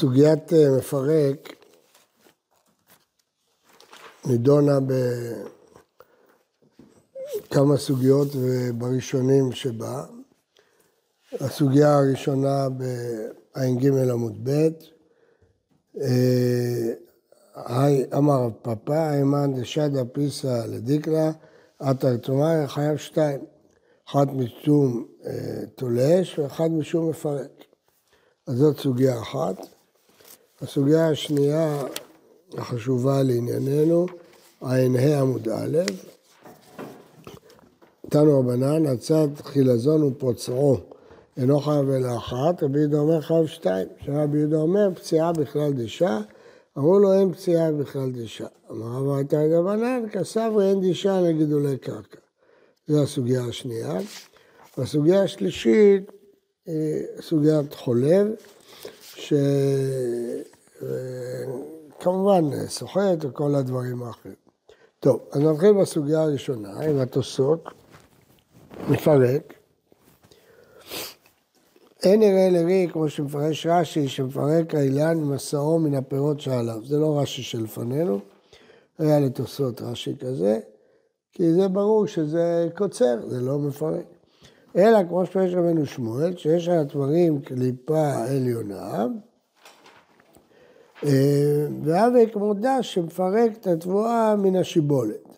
סוגיית אה, מפרק נידונה בכמה סוגיות ובראשונים שבה. הסוגיה הראשונה בע"ג עמוד ב', אה, אמר פאפא, אימן דשדא פיסא לדיקלה, עטר תרומה, חייב שתיים, אחת משום אה, תולש ואחת משום מפרק. אז זאת סוגיה אחת. הסוגיה השנייה החשובה לענייננו, ע"ה עמוד א', תנו רבנן, הצד חילזון ופוצעו אינו חייב אלא אחת, רבי יהודה אומר חייב שתיים. שרבי יהודה אומר פציעה בכלל דישה, אמרו לו אין פציעה בכלל דישה. אמר רב הייתה רבנן, כסברי אין דישה לגידולי קרקע. זו הסוגיה השנייה. והסוגיה השלישית היא סוגיית חולב, שכמובן סוחט וכל הדברים האחרים. טוב, אז נתחיל בסוגיה הראשונה עם התוסות, נפרק. אין נראה לרי, כמו שמפרש רש"י, שמפרק האילן ממסעו מן הפירות שעליו. זה לא רש"י שלפנינו, היה לתוסות רש"י כזה, כי זה ברור שזה קוצר, זה לא מפרק. אלא כמו שיש רבנו שמואל, שיש על הדברים קליפה עליונה, אה, ואבי כמו דש שמפרק את התבואה מן השיבולת.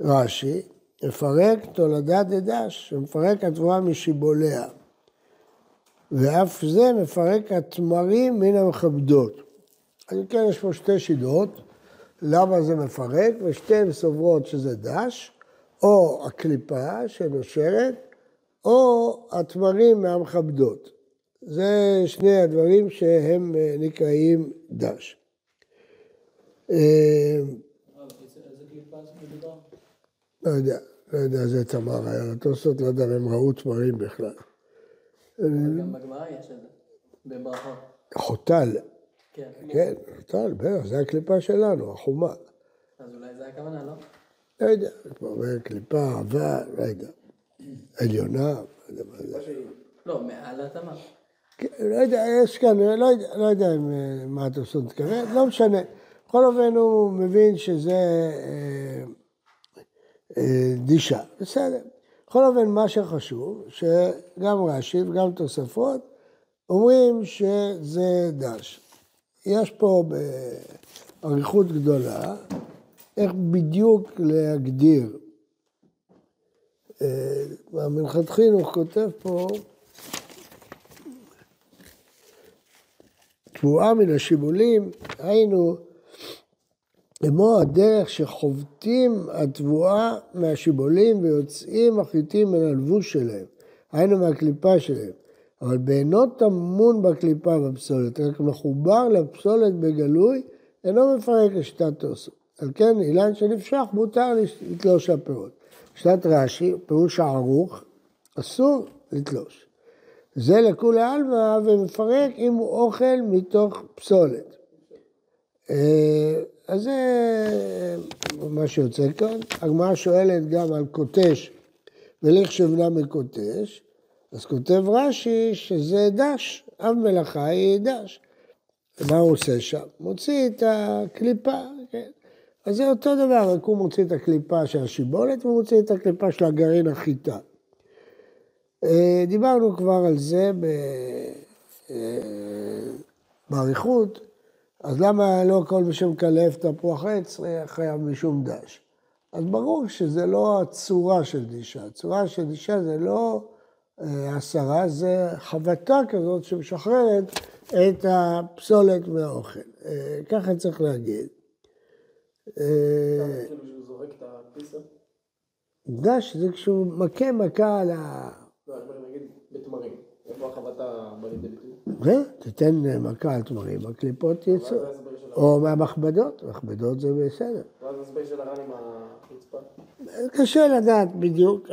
רש"י, מפרק תולדת דדש, שמפרק התבואה משיבוליה. ואף זה מפרק התמרים מן המכבדות. אז כן, יש פה שתי שידות, למה זה מפרק, ושתיהן סוברות שזה דש, או הקליפה שנושרת, או התמרים מהמכבדות. זה שני הדברים שהם אה, נקראים דש. אה, לא יודע, לא יודע איזה תמר היה לתוספות, לא יודע אם הם ראו תמרים בכלל. גם בגמרא יש את זה, בברכות. חוטל. כן. כן, חוטל, בטח, זה הקליפה שלנו, החומה. אז אולי זה הכוונה, לא? לא יודע, קליפה, עבה, לא יודע. עליונה, לא. לא, מעל התמר. כן, לא יודע, יש כאן, לא יודע, לא אה, מה אתה עושה מתכוון, לא משנה. בכל אופן הוא מבין שזה אה, אה, דישה, בסדר. בכל אופן, מה שחשוב, שגם רש"י וגם תוספות אומרים שזה דש. יש פה באריכות גדולה איך בדיוק להגדיר. מלכתחילה הוא כותב פה תבואה מן השיבולים, היינו כמו הדרך שחובטים התבואה מהשיבולים ויוצאים החיטים מן הלבוש שלהם, היינו מהקליפה שלהם. אבל בעינו טמון בקליפה בפסולת, רק מחובר לפסולת בגלוי, אינו מפרק לשיטת תוספות. על כן, אילן שנפשך מותר לתלוש הפירות. שיטת רש"י, פירוש הערוך, אסור לתלוש. זה לכולי עלמא ומפרק אם הוא אוכל מתוך פסולת. אה, אז זה מה שיוצא כאן. הגמרא שואלת גם על קוטש ולך שבנה מקוטש, אז כותב רש"י שזה דש, אב מלאכה היא דש. מה הוא עושה שם? מוציא את הקליפה. אז זה אותו דבר, רק הוא מוציא את הקליפה של השיבולת והוא מוציא את הקליפה של הגרעין החיטה. אה, דיברנו כבר על זה אה, באריכות, אז למה לא כל מי שמקלף תפוח עץ חייב משום דש? אז ברור שזה לא הצורה של דישה, הצורה של דישה זה לא אה, הסרה, זה חבטה כזאת שמשחררת את הפסולת מהאוכל. ככה צריך להגיד. דש זה כשהוא מכה מכה על ה... לא. איפה החבטה? זה, תיתן מכה על תמרים, הקליפות יצאו. או מהמכבדות, מכבדות זה בסדר. של הר"ן עם החוצפה? קשה לדעת בדיוק.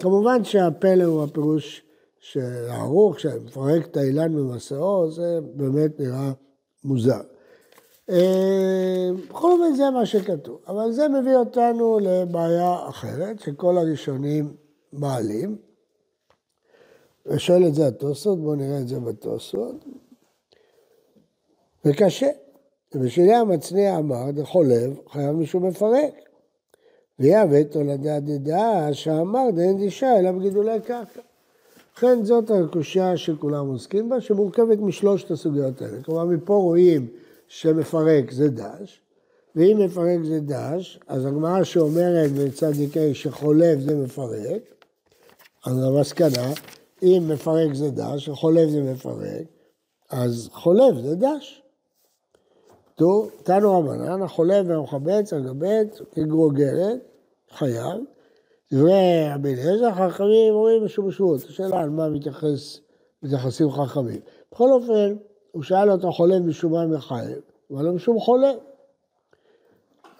כמובן שהפלא הוא הפירוש שהערוך, שמפרק את האילן ממסעו, זה באמת נראה מוזר. בכל אופן זה מה שכתוב, אבל זה מביא אותנו לבעיה אחרת, שכל הראשונים מעלים. ושואל את זה התוספות, בואו נראה את זה בתוספות. וקשה. ובשבילי המצניע אמר, דחולב, חייב מישהו מפרק. ויהווה תולדה דדה שאמר דאין דישה אלא בגידולי קרקע. לכן זאת הקושייה שכולם עוסקים בה, שמורכבת משלושת הסוגיות האלה. כלומר, מפה רואים שמפרק זה דש, ואם מפרק זה דש, אז הגמרא שאומרת בצדיק ה' שחולב זה מפרק, אז המסקנה, אם מפרק זה דש, וחולב זה מפרק, אז חולב זה דש. תנו רבנן, החולב והמחבץ על גבית כגרוגרת, חייב. דברי רבי אליעזר, חכמים אומרים משום שבות. השאלה על מה מתייחס, מתייחסים חכמים. בכל אופן, הוא שאל אותו חולב משום מה מחייב, אבל לא משום חולב.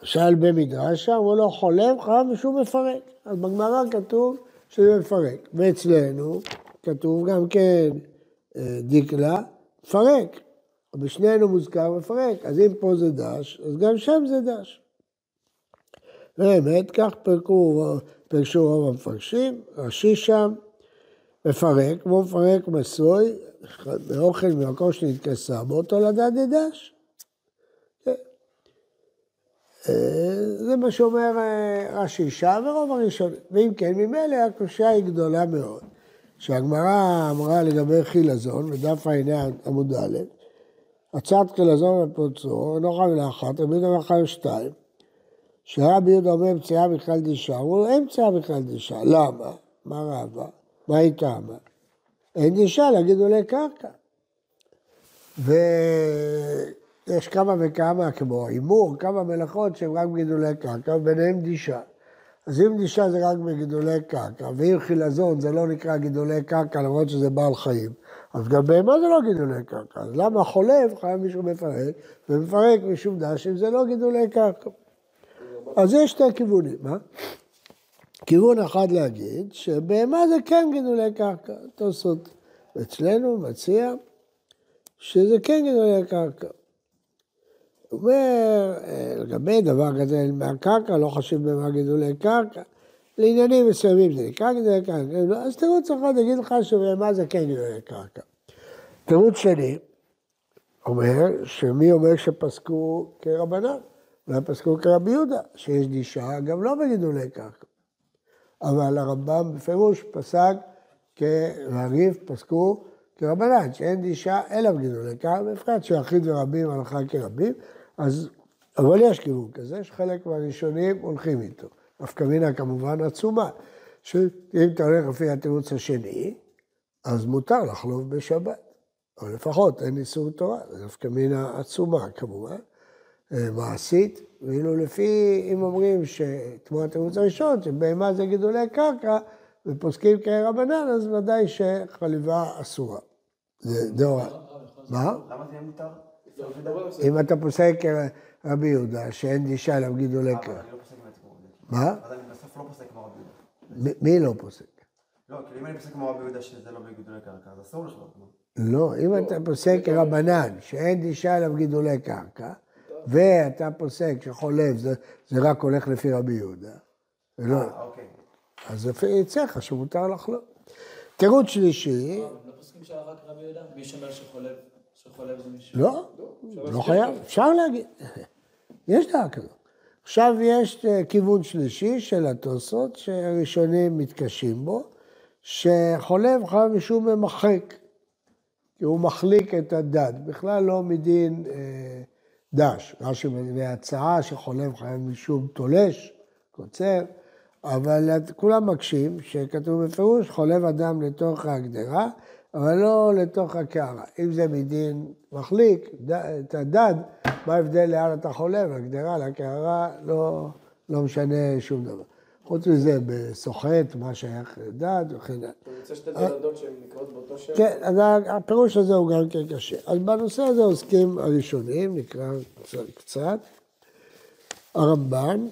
שאל במדרשה, אמרו לו חולב חייב משום מפרק. אז בגמרא כתוב שזה מפרק. ואצלנו כתוב גם כן אה, דקלה, מפרק. בשנינו מוזכר מפרק, אז אם פה זה דש, אז גם שם זה דש. באמת, כך פרקו, פרשו רוב המפרשים, רש"י שם, מפרק, כמו מפרק מסוי, באוכל ממקום שנתכסה בו, תולדה דדש. כן. אה, זה מה שאומר אה, רש"י שם ורוב הראשונים. ואם כן, ממילא הקושייה היא גדולה מאוד. שהגמרא אמרה לגבי חילזון, בדף העיני עמוד א', הצעת חילזון ופוצו, אינו חייב לאחת, רבי יהודה חייב שתיים. שרבי יהודה אומר פציעה בכלל דישה, אמרו לו אין פציעה בכלל דישה, למה? מה רבה? מה היא טעמה? אין דישה לגידולי קרקע. ויש כמה וכמה, כמו הימור, כמה מלאכות שהן רק בגידולי קרקע, וביניהן דישה. אז אם דישה זה רק בגידולי קרקע, ואם חילזון זה לא נקרא גידולי קרקע, למרות שזה בעל חיים, אז גם בהמה זה לא גידולי קרקע. אז למה חולב חייב מישהו מפרק, ומפרק משום דש אם זה לא גידולי קרקע. אז יש שתי כיוונים, מה? כיוון אחד להגיד שבהמה זה כן גידולי קרקע. תוספות אצלנו מציע שזה כן גידולי קרקע. הוא אומר, אה, לגבי דבר כזה מהקרקע, לא חשוב במה גידולי קרקע, לעניינים מסוימים זה נקרא גידולי קרקע, אז תירוץ אחד יגיד לך שבהמה זה כן גידולי קרקע. תירוץ שני אומר שמי אומר שפסקו כרבנן? אולי פסקו כרבי יהודה, שיש דישה גם לא בגידולי קרקע. אבל הרמב"ם בפירוש פסק כריב, פסקו כרבנן, שאין דישה אלא בגידולי קרקע, בפרט שיחיד ורבים הלכה כרבים, אז, אבל יש כיוון כזה, שחלק מהראשונים הולכים איתו. נפקא מינה כמובן עצומה, שאם אתה הולך לפי התירוץ השני, אז מותר לחלוב בשבת. אבל לפחות אין איסור תורה, זה נפקא מינה עצומה כמובן. אה, מעשית, ואילו לפי, אם אומרים שתמורת התירוץ הראשון, שבהמה זה גידולי קרקע, ופוסקים כרבנן, אז ודאי שחליבה אסורה. זה דור... מה? למה זה מותר? אם אתה פוסק כרבי יהודה, שאין גישה אליו גידולי קרקע. לא מה? אז אני בסוף לא פוסק כמו רבי יהודה. מי לא פוסק? לא, כי אם אני פוסק כמו רבי יהודה שזה לא בגידולי קרקע, אז אסור לחלוק. לא, אם אתה פוסק כרבנן, שאין גישה אליו גידולי קרקע, ואתה פוסק שחולב זה, זה רק הולך לפי רבי יהודה. ולא, אה, אוקיי. אז יצא לך שמותר לחלוב. תירוץ שלישי... אה, לא פוסקים רק רבי יהודה? מי שאומר שחולב זה מישהו? לא, לא חייב, אפשר להגיד. יש דעה כזאת. עכשיו יש אה, כיוון שלישי של התוספות, שהראשונים מתקשים בו, שחולב חייב משום ממחק, כי הוא מחליק את הדד, בכלל לא מדין אה, דש. רש"י מביא הצעה שחולב חייב משום תולש, קוצר, אבל כולם מקשים שכתוב בפירוש חולב אדם לתוך הגדרה, אבל לא לתוך הקערה. אם זה מדין מחליק את הדד, מה ההבדל לאן אתה חולב, הגדרה, לקערה, לא, לא משנה שום דבר. חוץ מזה, בסוחט, מה שייך לדד וכן הלאה. אתה רוצה שתי דלדות שהן נקראות באותו שם? כן, אז הפירוש הזה הוא גם כן קשה. אז בנושא הזה עוסקים הראשונים, נקרא קצת. הרמב"ן,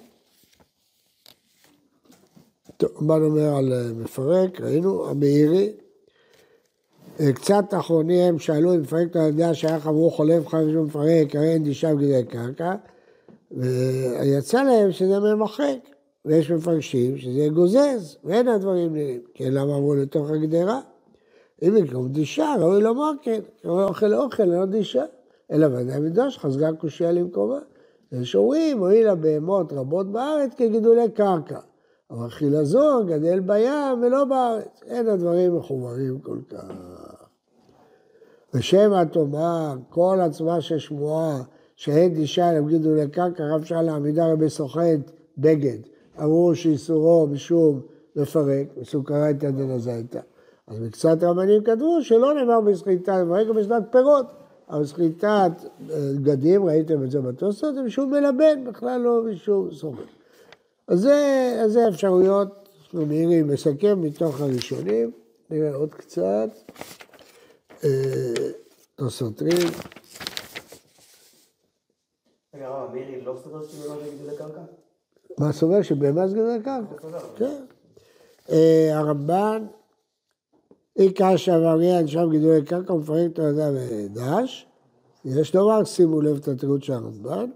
הרמב"ן אומר על אה, מפרק, ראינו, המאירי, אה, קצת אחרונים שאלו אם מפרק את הידיעה שהיה אמרו חולף חייב שהוא מפרק, הרי אין דישה בגלל קרקע, ויצא להם שזה ממחק. ויש מפרשים שזה גוזז, ואין הדברים נראים. כן, למה אמרו לתוך הגדרה? אם יקום דישה, ראוי לומר כן, ראוי אוכל אוכל, לא דישה. אלא ודאי מדוש חזרה קושייה למקומה. יש אומרים, הואיל רבות בארץ כגידולי קרקע. אבל חילזון גדל בים ולא בארץ. אין הדברים מחוברים כל כך. ושמא תאמר, כל עצמה של שמועה שאין אישה אלא גידולי קרקע, רב שאל לעמידה רבי סוחט בגד. אמרו שאיסורו משום לפרק, קרא את. אז מקצת רבנים כתבו שלא נאמר בסחיטה לפרק בשנת פירות. אבל סחיטת אה, בגדים, ראיתם את זה בתוספות, זה משום מלבן, בכלל לא משום סוחר. אז זה, אז אפשרויות, אנחנו מהירים לסכם מתוך הראשונים, נראה עוד קצת, אה, לא סותרים. רגע, מירי לא סובר שהוא לא גידולי קרקע? מה סובר שבהמה גדול קרקע? כן. אה, הרמב"ן, עיקר שעבריה שם גידולי קרקע ומפרק האדם ודש. יש לומר, שימו לב את התירוץ של הרמב"ן,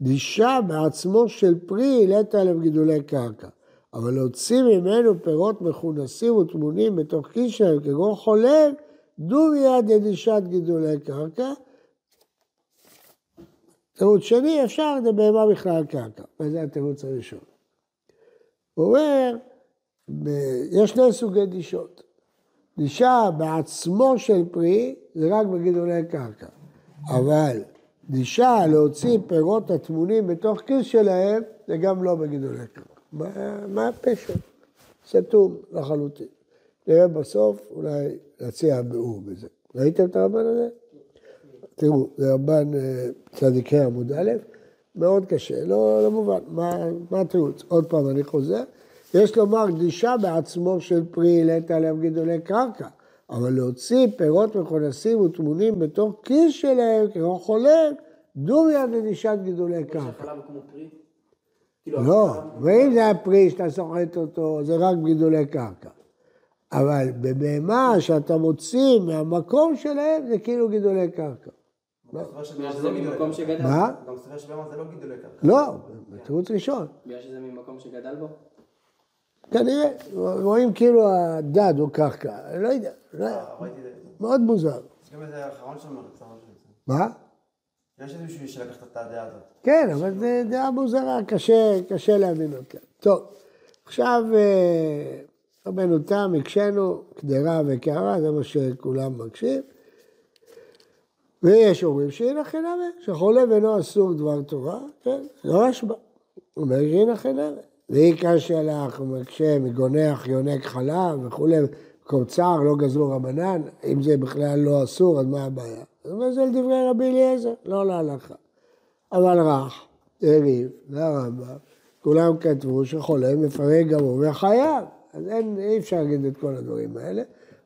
דישה בעצמו של פרי העלית עליו גידולי קרקע, אבל להוציא ממנו פירות מכונסים וטמונים בתוך כיס שלהם כגון חולב, דו מיד לדישת גידולי קרקע. תירוץ שני, אפשר לדבר בכלל קרקע, וזה התירוץ הראשון. הוא אומר, יש שני סוגי דישות. דישה בעצמו של פרי זה רק בגידולי קרקע, אבל דישה להוציא פירות הטמונים בתוך כיס שלהם זה גם לא בגידולי קרקע. מה, מה הפשע? סתום לחלוטין. נראה בסוף, אולי נציע ביאור בזה. ראיתם את הרבן הזה? תראו, זה רבן אה, צדיקי עמוד א', מאוד קשה, לא, לא מובן. מה, מה התירוץ? עוד פעם, אני חוזר. יש לומר קדישה בעצמו של פרי העלית עליהם גידולי קרקע, אבל להוציא פירות מכונסים וטמונים בתוך כיס שלהם, כמו חולב, דוריה לדישת גידולי קרקע. כאילו, לא, ואם זה הפרי שאתה סוחט אותו, זה רק בגידולי קרקע. אבל בבהמה שאתה מוציא מהמקום שלהם, זה כאילו גידולי קרקע. לא. שגדל? מה? גם סובר שבהמה זה לא גידולי קרקע. לא, בתירוץ ראשון. בגלל שזה ממקום שגדל בו? כנראה, רואים כאילו הדד הוא קרקע, לא יודע, לא- אה. מאוד מוזר. יש גם איזה האחרון שאומר. מה? יש איזה מישהו שלקח את הדעה הזאת. כן, אבל זו דעה מוזרה, קשה, קשה להבין אותה. טוב, עכשיו אה, רבנו תם, הקשינו, קדרה וקערה, זה מה שכולם מקשים. ויש אומרים שהנה חינמי, שחולה ואינו אסור דבר תורה, כן, לא רשב"א. אומר שהנה חינמי. והיא קשה לך, מקשה, מגונח, יונק חלב וכולי, קוצר, לא גזלו רבנן, אם זה בכלל לא אסור, אז מה הבעיה? מה זה לדברי רבי אליעזר? לא להלכה. אבל רך, יריב, והרמב"ם, כולם כתבו שחולה מפרק גמור וחייב. אז אין, אי אפשר להגיד את כל הדברים האלה,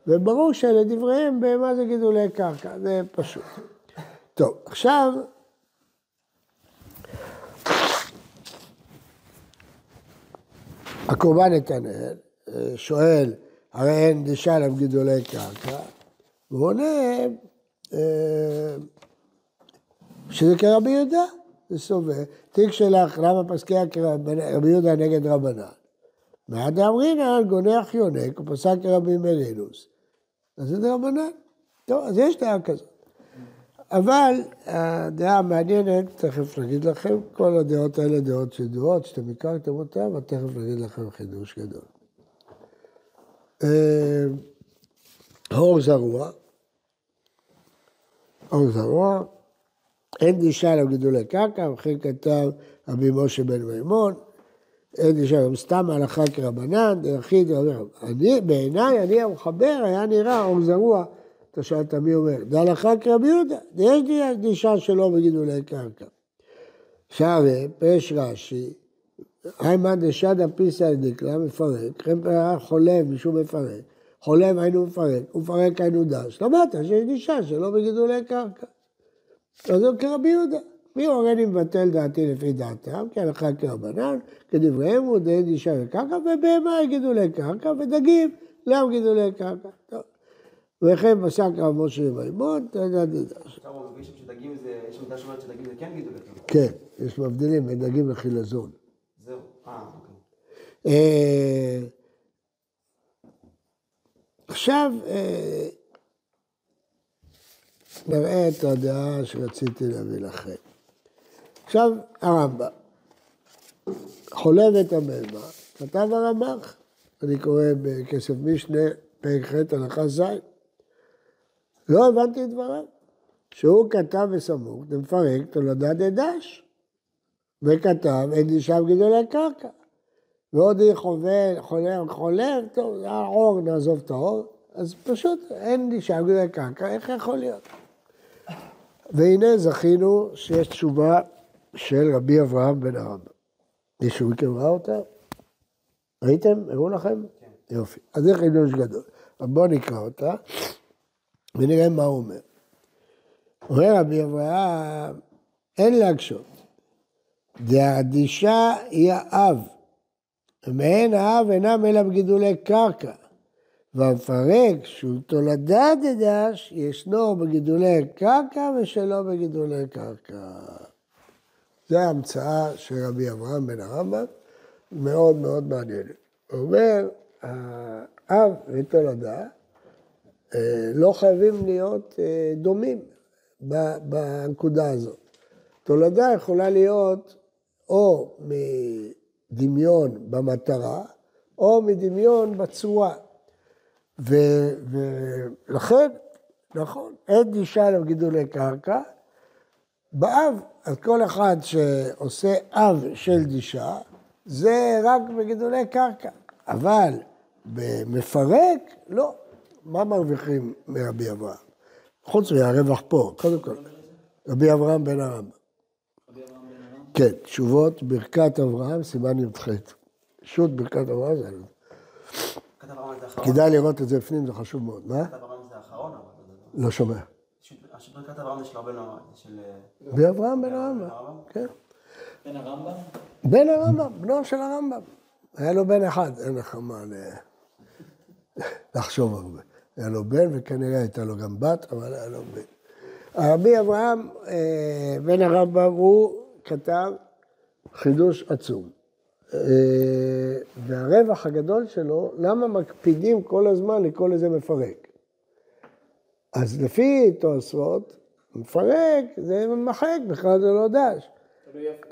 וברור שלדבריהם בהמה זה גידולי קרקע, זה פשוט. טוב, עכשיו, הקורבן נתנאל אה, שואל, הרי אין דרישה להם גידולי קרקע, והוא עונה אה, שזה כרבי יהודה, זה סובר. תיק שלך, למה פסקי כרבי יהודה נגד רבנן? מעד אמרינן גונח יונק, הוא פסק כרבי מרינוס. אז זה דרבנן. טוב, אז יש דעה כזאת. אבל הדעה המעניינת, תכף נגיד לכם, כל הדעות האלה דעות ידועות, שאתם הכרתם אותן, ותכף נגיד לכם חידוש גדול. אה, אור זרוע, אור זרוע, אין דישה לגידולי קרקע, וכן כתב רבי משה בן מימון, אין גם סתם הלכה כרבנן, דרכי דרבנן. אני, בעיניי, אני המחבר, היה נראה אור זרוע, אתה שאלת מי אומר, דהלכה כרבי יהודה, יש דישה שלא בגידולי קרקע. שערי, פרש רש"י, איימן דשדא פיסא דקלה מפרק, היה חולב משום מפרק, חולב היינו מפרק, ומפרק היינו דש. למדת שיש דישה שלא בגידולי קרקע. אז הוא כרבי יהודה. מי הורני מבטל דעתי לפי דעתם, כי הלכה כרבנן, כדבריהם הוא די דישה לקרקע, ובהמה גידולי קרקע, ודגים להם גידולי קרקע. טוב. וכן פסק רב משה מימון, תדע זה, יש עמדה שאומרת שדגים זה כן גידולי קרקע. כן, יש מבדילים בין דגים לחילזון. זהו. אה, אוקיי. אה, עכשיו, אה, נראה את הדעה שרציתי להביא לכם. עכשיו הרמב"ם, חולבת הבהמה, כתב הרמ"ח, אני קורא בכסף משנה, פרק ח' הלכה ז', לא הבנתי את דבריו, שהוא כתב בסמוך, למפרק תולדת דדש, וכתב אין אישה בגידולי קרקע. ועוד היא חובר, חולר, חולר, טוב, זה האור, נעזוב את האור, אז פשוט אין אישה בגידולי קרקע, איך יכול להיות? והנה זכינו שיש תשובה של רבי אברהם בן הרמב"ם. מישהו מכם ראה אותה? ראיתם? הראו לכם? כן. יופי. אז זה חידוש גדול. אז בואו נקרא אותה ונראה מה הוא אומר. אומר רבי אברהם, אין להקשות. דאדישה היא האב, ומעין האב אינם אלא בגידולי קרקע. והמפרק שהוא תולדה דדש, ישנו בגידולי קרקע ושלא בגידולי קרקע. זו ההמצאה של רבי אברהם בן הרמב"ם, מאוד מאוד מעניינת. אומר, האב ותולדה אה, לא חייבים להיות אה, דומים בנקודה הזאת. תולדה יכולה להיות או מדמיון במטרה, או מדמיון בצורה. ולכן, נכון, אין גישה לגידולי קרקע. באב, אז כל אחד שעושה אב של דישה, זה רק בגידולי קרקע. אבל במפרק, לא. מה מרוויחים מרבי אברהם? חוץ מהרווח פה, קודם כל. רבי אברהם בן הרמב"ם. כן, תשובות ברכת אברהם, סימן י"ח. שו"ת ברכת אברהם זה... כדאי לראות את זה בפנים, זה חשוב מאוד. מה? לא שומע. ברכת אברהם זה של רבנו של... רבי אברהם בן הרמב"ם, כן. בן הרמב"ם? בן הרמב"ם, בנו של הרמב"ם. היה לו בן אחד, אין לך מה לחשוב הרבה. היה לו בן וכנראה הייתה לו גם בת, אבל היה לו בן. רבי אברהם אה, בן הרמב"ם, הוא כתב חידוש עצום. אה, והרווח הגדול שלו, למה מקפידים כל הזמן לקרוא לזה מפרק? אז לפי תוספות, מפרק זה מחק, בכלל זה לא דש.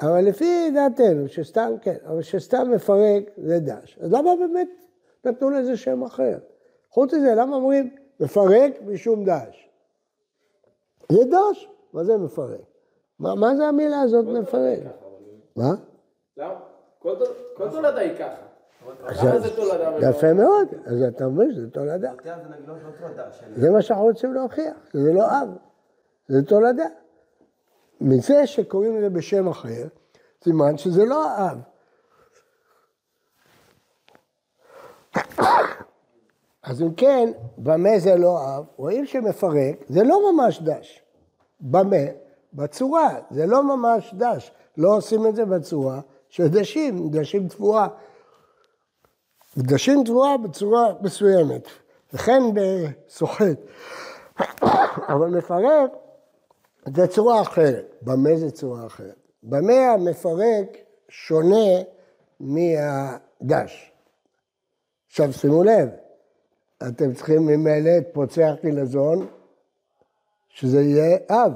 אבל לפי דעתנו, שסתם, כן, אבל שסתם מפרק זה דש. אז למה באמת נתנו לזה שם אחר? חוץ מזה, למה אומרים מפרק משום דש? זה דש, מה זה מפרק? מה, מה זה המילה הזאת מפרק? מה? למה? כל תולדה היא ככה. למה זה תולדה? יפה מאוד, אז אתה אומר שזה תולדה. זה מה שאנחנו רוצים להוכיח, שזה לא אב, זה תולדה. מזה שקוראים לזה בשם אחר, סימן שזה לא האב. אז אם כן, במה זה לא אב? רואים שמפרק, זה לא ממש דש. במה? בצורה, זה לא ממש דש. לא עושים את זה בצורה של דשים, דשים תבואה. דשים תבואה בצורה מסוימת, וכן בסוחט. אבל מפרק זה צורה אחרת. במה זה צורה אחרת? במה המפרק שונה מהדש. עכשיו שימו לב, אתם צריכים ממילא את פוצח חילזון, שזה יהיה אב.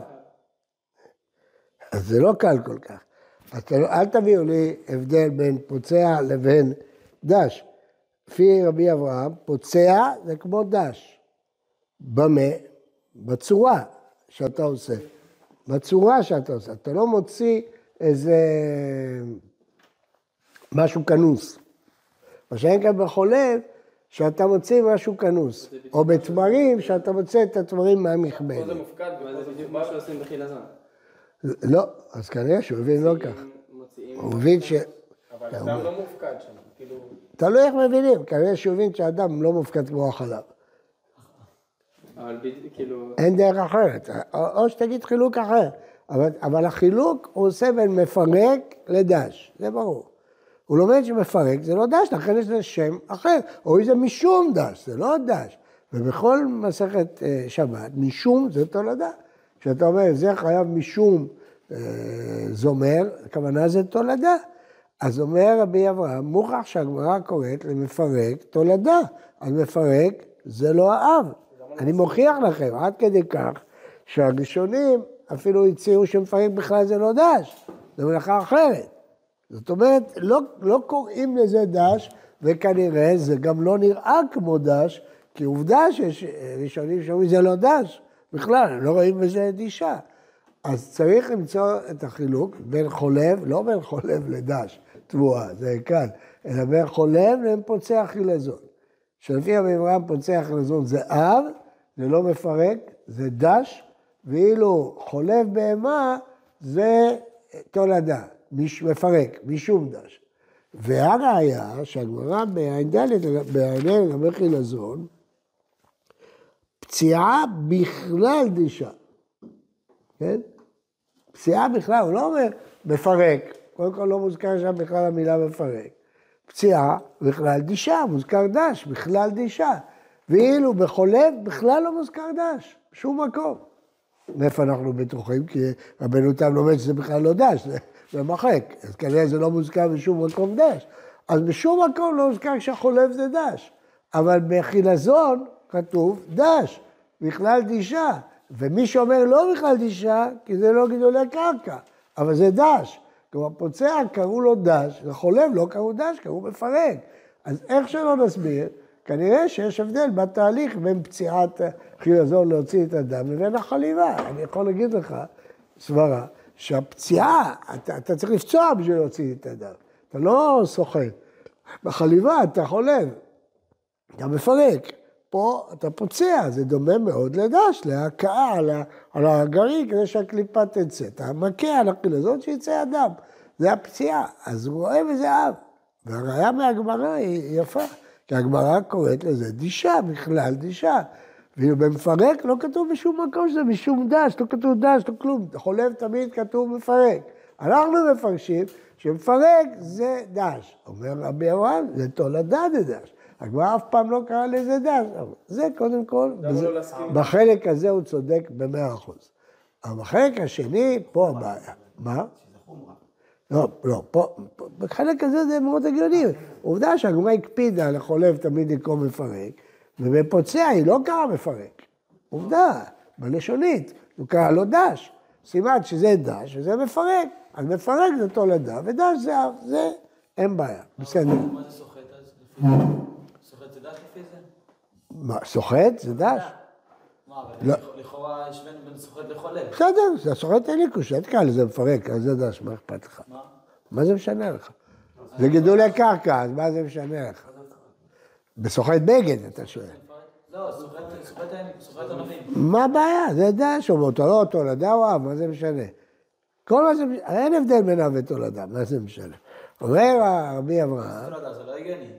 אז זה לא קל כל כך. אז אל תביאו לי הבדל בין פוצע לבין דש. לפי רבי אברהם, פוצע זה כמו דש. במה? בצורה שאתה עושה. בצורה שאתה עושה. אתה לא מוציא איזה משהו כנוס. מה שאין כאן בחולב, שאתה מוציא משהו כנוס, או בתמרים, שאתה מוצא את התמרים מהמכבד. פה זה מופקד, זה בדיוק מה שעושים בחילזון. לא, אז כנראה שהוא הבין לא כך. הוא הבין ש... אבל אדם לא מופקד שם, כאילו... תלוי איך מבינים, כנראה שהוא הבין שאדם לא מופקד כמו החלב. אבל כאילו... אין דרך אחרת, או שתגיד חילוק אחר, אבל, אבל החילוק הוא עושה בין מפרק לדש, זה ברור. הוא לומד שמפרק זה לא דש, לכן יש לזה שם אחר, או זה משום דש, זה לא דש. ובכל מסכת אה, שבת, משום זה תולדה. כשאתה אומר, זה חייב משום אה, זומר, הכוונה זה תולדה. אז אומר רבי אברהם, מוכרח שהגמרא קוראת למפרק תולדה. אז מפרק זה לא האב. אני מוכיח לכם, עד כדי כך, שהראשונים אפילו הציעו שמפרק בכלל זה לא דש, זה מלאכה אחרת. זאת אומרת, לא, לא קוראים לזה דש, וכנראה זה גם לא נראה כמו דש, כי עובדה שיש ראשונים שאומרים זה לא דש, בכלל, לא רואים בזה דישה. אז צריך למצוא את החילוק בין חולב, לא בין חולב לדש, תבואה, זה קל, אלא בין חולב לבין פוצע חילזון. שלפי רבי אברהם פוצע חילזון זה אב, זה לא מפרק, זה דש, ואילו חולב בהמה זה תולדה, מפרק, משום דש. והראיה שהגמרא בע"ד לגבי חילזון, פציעה בכלל דישה, כן? פציעה בכלל, הוא לא אומר מפרק, קודם כל לא מוזכר שם בכלל המילה מפרק. פציעה בכלל דישה, מוזכר דש, בכלל דישה. ואילו בחולב בכלל לא מוזכר דש, בשום מקום. מאיפה אנחנו בטוחים? כי רבנו תם לומד שזה בכלל לא דש, זה, זה מחק. אז כנראה זה לא מוזכר בשום מקום דש. אז בשום מקום לא מוזכר שהחולב זה דש. אבל בחילזון כתוב דש, בכלל דישה. ומי שאומר לא בכלל דישה, כי זה לא גידולי קרקע, אבל זה דש. כלומר, פוצע קראו לו דש, לחולב לא קראו דש, קראו מפרק. אז איך שלא נסביר, כנראה שיש הבדל בתהליך בין פציעת חילזון להוציא את הדם לבין החליבה. אני יכול להגיד לך, סברה, שהפציעה, אתה, אתה צריך לפצוע בשביל להוציא את הדם. אתה לא סוחט. בחליבה אתה חולב, אתה מפרק. פה אתה פוצע, זה דומה מאוד לדש, להכאה על, על הגרעין כדי שהקליפה תצא. אתה מכה על החילזון שיצא הדם. זה הפציעה. אז הוא רואה בזה אב. והראיה מהגמרא היא יפה. כי הגמרא קוראת לזה דישה, בכלל דישה. ואילו במפרק לא כתוב בשום מקום שזה משום דש, לא כתוב דש, לא כלום. חולב תמיד כתוב מפרק. אנחנו מפרשים שמפרק זה דש. אומר רבי אברהם, זה תולדה דדש. הגמרא אף פעם לא קרא לזה דש. זה קודם כל, בזה, לא בחלק הזה הוא צודק במאה אחוז. אבל בחלק השני, פה הבעיה. מה? לא, לא, פה, פה, בחלק הזה זה מאוד הגיוני. עובדה שהגמרא הקפידה לחולב תמיד לקרוא מפרק, ובפוצע היא לא קראה מפרק. עובדה, בלשונית, הוא קרא לו דש. סימן שזה דש וזה מפרק. אז מפרק זה תולדה, ודש זה אב, זה אין בעיה, בסדר. מה זה סוחט אז? סוחט זה דש לפי זה? מה, סוחט זה דש? מה, אבל לא. לכאורה השווינו בין סוחט לחולב. בסדר, זה סוחט לי קושה, תקרא לזה מפרק, אז זה דש, מה אכפת לך? מה? מה זה משנה לך? זה גידולי קרקע, אז מה זה משנה לך? בסוחט בגד, אתה שואל. לא, סוחט ענבים. מה הבעיה? זה דש, או תולדה או אב, מה זה משנה? כל מה זה, אין הבדל בין אב ותולדה, מה זה משנה? אומר רבי אברהם, זה לא הגיוני.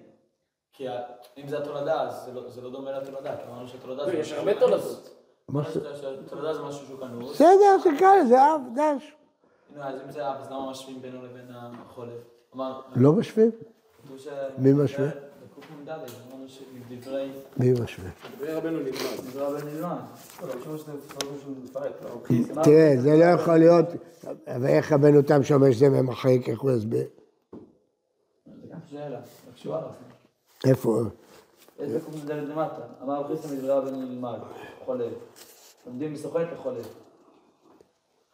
כי אם זה התולדה, אז זה לא- זה לא דומה לתולדה, כי אמרנו שתולדה זה... יש משהו הרבה שהוא תולדות. שתולדה זה משהו שהוא כנוס. בסדר, תקרא לזה אב, דש. נו, אז אם זה אב, אז למה משווים בינו לבין החולב? אמר... לא משווים? מי משווה? בק"ד, אמרנו שמדברי... מי משווה? תראה, זה לא יכול להיות, ואיך רבנו תם שאומר שזה ממחק, איך הוא יסביר? זה גם שאלה, רק לך. איפה? איזה ק"ד למטה? אמר חיסא מדברי רבן נלמד, חולב. לומדים מסוחט לחולב.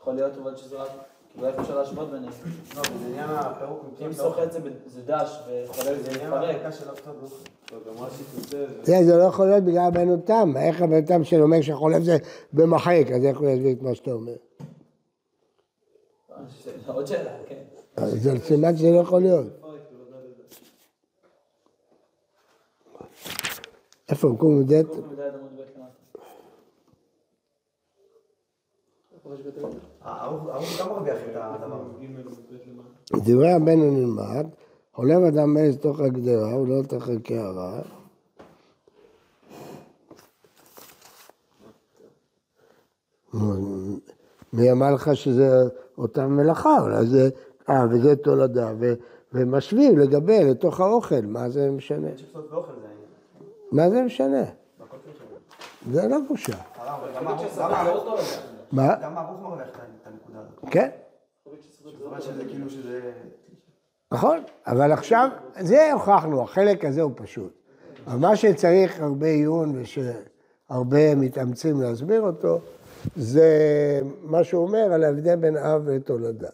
יכול להיות אבל שזה רק... כאילו איך אפשר להשוות ביניהם? לא, זה עניין הפירוק אם סוחט זה דש וחולב זה הפתעות לא זה, זה לא יכול להיות בגלל רבנו תם, איך רבנו תם שאומר שהחולב זה במחק, אז איך הוא יסביר את מה שאתה אומר? שאלה, עוד שאלה, כן. אז זה סימן שזה לא יכול להיות. איפה, קום ד'? ק"ד עמוד ב' למטה. הערוך גם מרוויח את הדבר הזה. דברי רבנו נלמד, חולב אדם מעז תוך הגדרה ולא תחת קערה. מי אמר לך שזה אותה מלאכה? אולי זה, אה, וזה תולדה, ומשווים לגבי לתוך האוכל, מה זה משנה? מה זה משנה? זה לא בושה. מה? גם מרוויח את הנקודה הזאת. כן, כאילו. נכון, אבל עכשיו, זה הוכחנו, החלק הזה הוא פשוט. אבל מה שצריך הרבה עיון ושהרבה מתאמצים להסביר אותו, זה מה שהוא אומר על ההבדל בין אב ותולדה.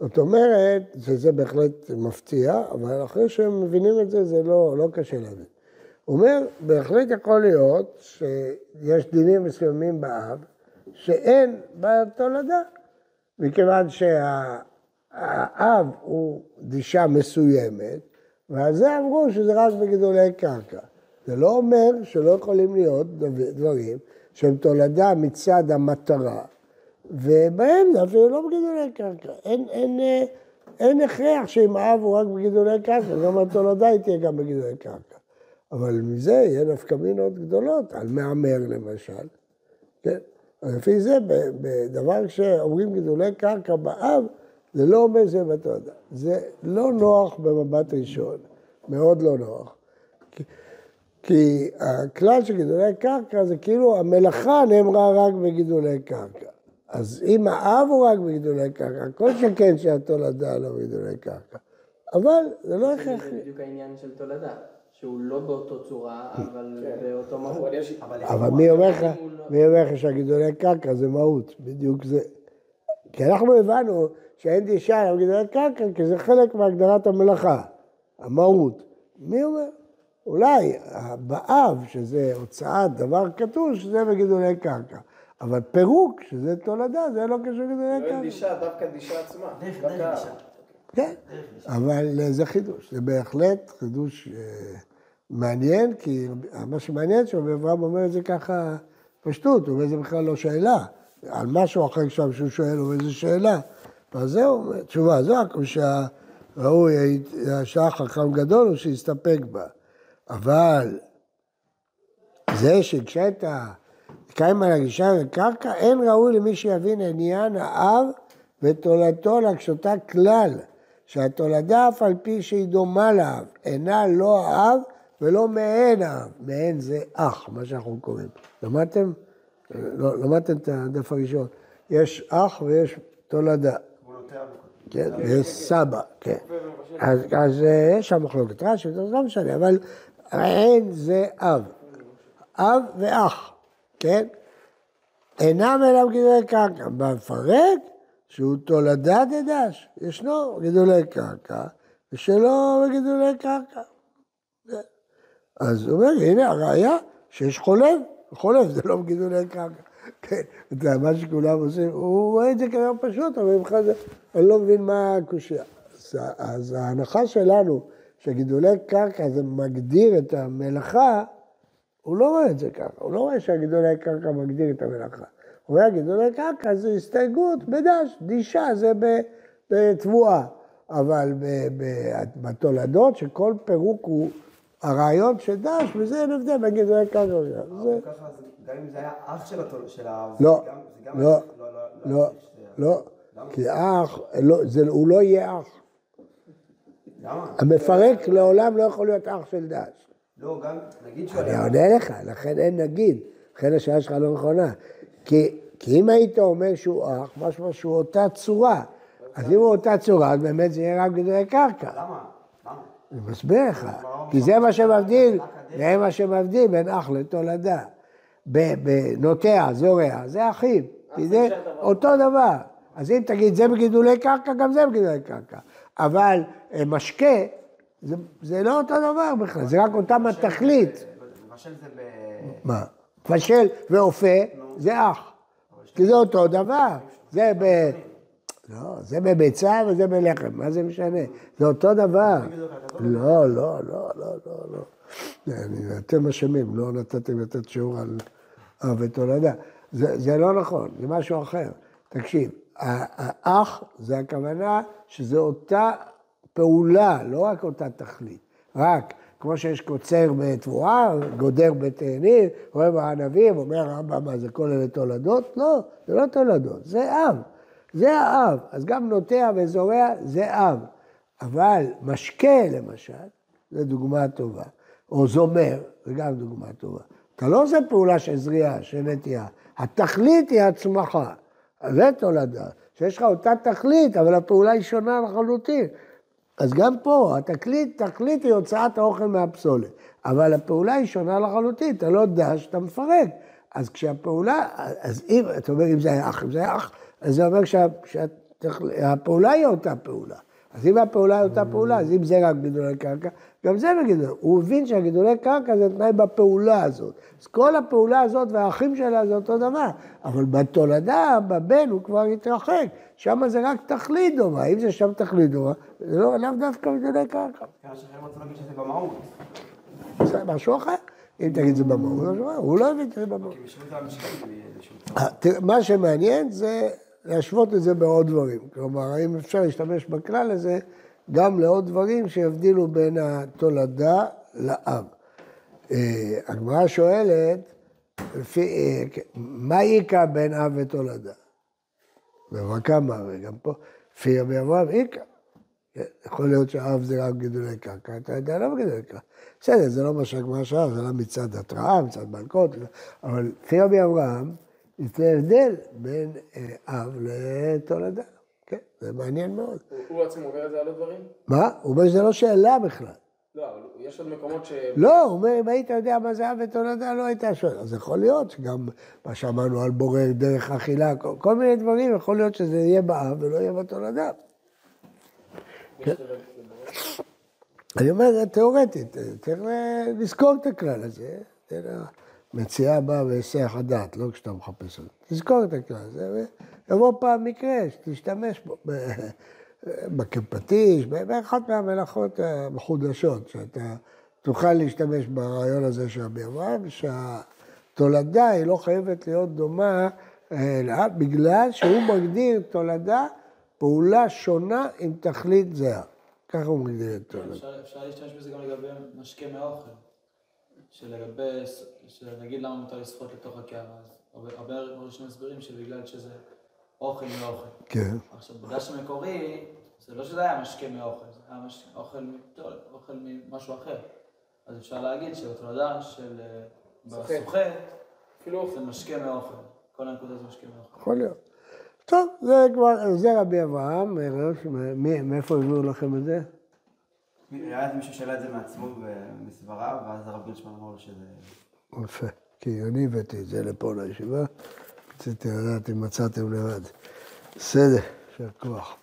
זאת אומרת, שזה בהחלט מפתיע, אבל אחרי שהם מבינים את זה, זה לא, לא קשה להבין. אומר, בהחלט יכול להיות שיש דינים מסוימים באב, שאין בתולדה, מכיוון שהאב הוא דישה מסוימת, ועל זה אמרו שזה רק בגידולי קרקע. זה לא אומר שלא יכולים להיות דברים שהם תולדה מצד המטרה, ובהם זה אפילו לא בגידולי קרקע. אין, אין, אין הכרח שאם האב הוא רק בגידולי קרקע, גם התולדה היא תהיה גם בגידולי קרקע. אבל מזה יהיה נפקא מינות גדולות, על מהמר למשל. כן? אז לפי זה, בדבר שאומרים גידולי קרקע באב, זה לא אומר זה בתולדה. זה לא נוח במבט ראשון, מאוד לא נוח. כי, כי הכלל של גידולי קרקע זה כאילו המלאכה נאמרה רק בגידולי קרקע. אז אם האב הוא רק בגידולי קרקע, כל שכן שהתולדה לא בגידולי קרקע. אבל זה לא הכרחי. זה בדיוק העניין של תולדה. שהוא לא באותו צורה, אבל באותו מהות. אבל מי אומר לך, מי אומר לך שהגידולי קרקע זה מהות, בדיוק זה. כי אנחנו הבנו שאין דישה על גידולי קרקע, כי זה חלק מהגדרת המלאכה, המהות. מי אומר? אולי באב, שזה הוצאת דבר כתוב, שזה בגידולי קרקע. אבל פירוק, שזה תולדה, זה לא קשור לגידולי קרקע. אין דישה, דווקא דישה עצמה. דווקא... כן, אבל זה חידוש, זה בהחלט חידוש אה, מעניין, כי מה שמעניין שרבי אברהם אומר את זה ככה פשטות, הוא אומר זה בכלל לא שאלה, על משהו אחר שם שהוא שואל, הוא אומר זה שאלה. אז זהו, תשובה, זו שהראוי, השעה חכם גדול הוא שיסתפק בה. אבל זה שכשאתה קיים על הגישה לקרקע, אין ראוי למי שיבין עניין האב ותולדתו להקשותה כלל. שהתולדה אף על פי שהיא דומה לאב, אינה לא האב ולא מעין האב. מעין זה אח, מה שאנחנו קוראים. למדתם? לא, למדתם את הדף הראשון. יש אח ויש תולדה. כן, ויש סבא, כן. אז, אז אה, יש שם מחלוקת רש"י, זה לא משנה, אבל מעין זה אב. אב ואח, כן? אינם אלא בגידולי קרקע. במפרק שהוא תולדה דדש, ישנו גידולי קרקע, ושלא בגידולי קרקע. אז הוא אומר, הנה הראיה שיש חולב, חולב זה לא בגידולי קרקע. כן, זה מה שכולם עושים, הוא רואה את זה כדבר פשוט, אבל בכלל זה, אני לא מבין מה הקושייה. אז, אז ההנחה שלנו, שגידולי קרקע זה מגדיר את המלאכה, הוא לא רואה את זה ככה, הוא לא רואה שהגידולי קרקע מגדיר את המלאכה. הוא אומר, גידולי קרקע זה הסתייגות בדש, דישה זה בתבואה. אבל בתולדות שכל פירוק הוא הרעיון של דש, וזה אין הבדל בין גידולי קרקע. גם אם זה היה אח של ה... לא, לא, לא, לא, כי אח, הוא לא יהיה אח. המפרק לעולם לא יכול להיות אח של דש. לא, גם, נגיד שהוא... אני עונה לך, לכן אין נגיד, לכן השאלה שלך לא נכונה. כי, כי אם היית אומר שהוא אח, משמע שהוא אותה צורה. אז אם הוא אותה צורה, אז באמת זה יהיה רק גידולי קרקע. למה? למה? אני מסביר לך, כי זה מה שמבדיל, זה מה שמבדיל בין אח לתולדה. בנוטע, זורע, זה אחים, כי זה אותו דבר. אז אם תגיד זה בגידולי קרקע, גם זה בגידולי קרקע. אבל אה, משקה, זה, זה לא אותו דבר בכלל, זה רק אותם התכלית. מבשל זה ב... מה? מבשל ואופה, זה אח. כי זה אותו דבר. זה ב... לא, זה בביצה וזה בלחם, מה זה משנה? זה אותו דבר. לא, לא, לא, לא, לא, לא. אתם אשמים, לא נתתם לתת שיעור על אב ותולדה. זה, לא נכון, זה משהו אחר. תקשיב, האח זה הכוונה שזה אותה פעולה, לא רק אותה תכלית. רק כמו שיש קוצר בתבואה, גודר בתאנים, רואה בענבים, אומר הרמב"ם, מה זה כל אלה תולדות? לא, זה לא תולדות, זה אב. זה האב. אז גם נוטע וזורע זה אב. אבל משקה, למשל, זו דוגמה טובה. או זומר, זו גם דוגמה טובה. אתה לא עושה פעולה של זריעה, של נטייה. התכלית היא הצמחה. זה תולדה. שיש לך אותה תכלית, אבל הפעולה היא שונה לחלוטין. אז גם פה, התקלית, תכלית היא הוצאת האוכל מהפסולת, אבל הפעולה היא שונה לחלוטין, אתה לא דש, אתה מפרק. אז כשהפעולה, אז אם, אתה אומר אם זה היה אח, אם זה היה אח, אז זה אומר שהפעולה היא אותה פעולה. אז אם הפעולה היא אותה פעולה, אז אם זה רק גידולי קרקע, גם זה בגידולי, הוא הבין שהגידולי קרקע זה תנאי בפעולה הזאת. אז כל הפעולה הזאת והאחים שלה זה אותו דבר, אבל בתולדה, בבן, הוא כבר התרחק, שם זה רק תכלית דומה, אם זה שם תכלית דומה, זה לא, לאו דווקא גידולי קרקע. במהות. זה משהו אחר. אם תגיד זה במהות, זה. הוא לא הבין במהות. את באיזשהו צורה. אה, מה שמעניין זה להשוות את זה בעוד דברים. כלומר, האם אפשר להשתמש בכלל הזה גם לעוד דברים שיבדילו בין התולדה לאב. אה, הגמרא שואלת, לפי, אה, מה איכא בין אב ותולדה? במכה מראה, גם פה, לפי רבי אברהם איכא. כן, יכול להיות שהאב זה רק גידולי קרקע, אתה יודע למה גידולי קרקע. בסדר, זה לא מה שהגמרא שאלה, זה לא מצד התראה, מצד מלכות, אבל לפי רבי אברהם, זה הבדל בין אה, אב לתולדה. כן, זה מעניין מאוד. הוא- עצמו אומר את זה על עוד דברים? מה? הוא אומר שזה לא שאלה בכלל. לא, אבל יש עוד מקומות ש... לא, הוא אומר, אם היית יודע מה זה אב ותולדה, לא היית שואל. אז יכול להיות שגם מה שאמרנו על בורר דרך אכילה, כל, כל מיני דברים, יכול להיות שזה יהיה באב ולא יהיה בתולדה. כן. אני אומר, תיאורטית, צריך לזכור את הכלל הזה. מציאה באה בהיסח הדעת, לא כשאתה מחפש אותו. תזכור את הכלל הזה, ויבוא פעם מקרה שתשתמש בו. ב- בכפטיש, באחת מהמלאכות המחודשות, שאתה תוכל להשתמש ברעיון הזה של רבי אברהם, שהתולדה היא לא חייבת להיות דומה, אה, לאב, בגלל שהוא מגדיר תולדה פעולה שונה עם תכלית זהה. ככה הוא מגדיר את תולדה. אפשר להשתמש בזה גם לגבי משקה מאוכל. שלגבי, שנגיד למה מותר לשחות לתוך הקערה, אז הרבה- הרבה ראשונים מסבירים שבגלל שזה אוכל מאוכל. כן. עכשיו, בדש המקורי, זה לא שזה היה משקה מאוכל, זה היה מש... אוכל, מטול, אוכל ממשהו אחר. אז אפשר להגיד שבתולדה של אה, סוחט. בסוחט, אפילו זה משקה מאוכל. כל הנקודה זה משקה מאוכל. יכול להיות. טוב, זה כבר, זה רבי אברהם, אה, מי- מאיפה הביאו לכם את זה? היה איזה מישהו שאלה את זה מעצמו ומסבריו, ואז הרב גרשמן אמר לו שזה... יפה, כי אני הבאתי את זה לפה לישיבה, רציתי לדעת אם מצאתם לבד. בסדר, יישר כוח.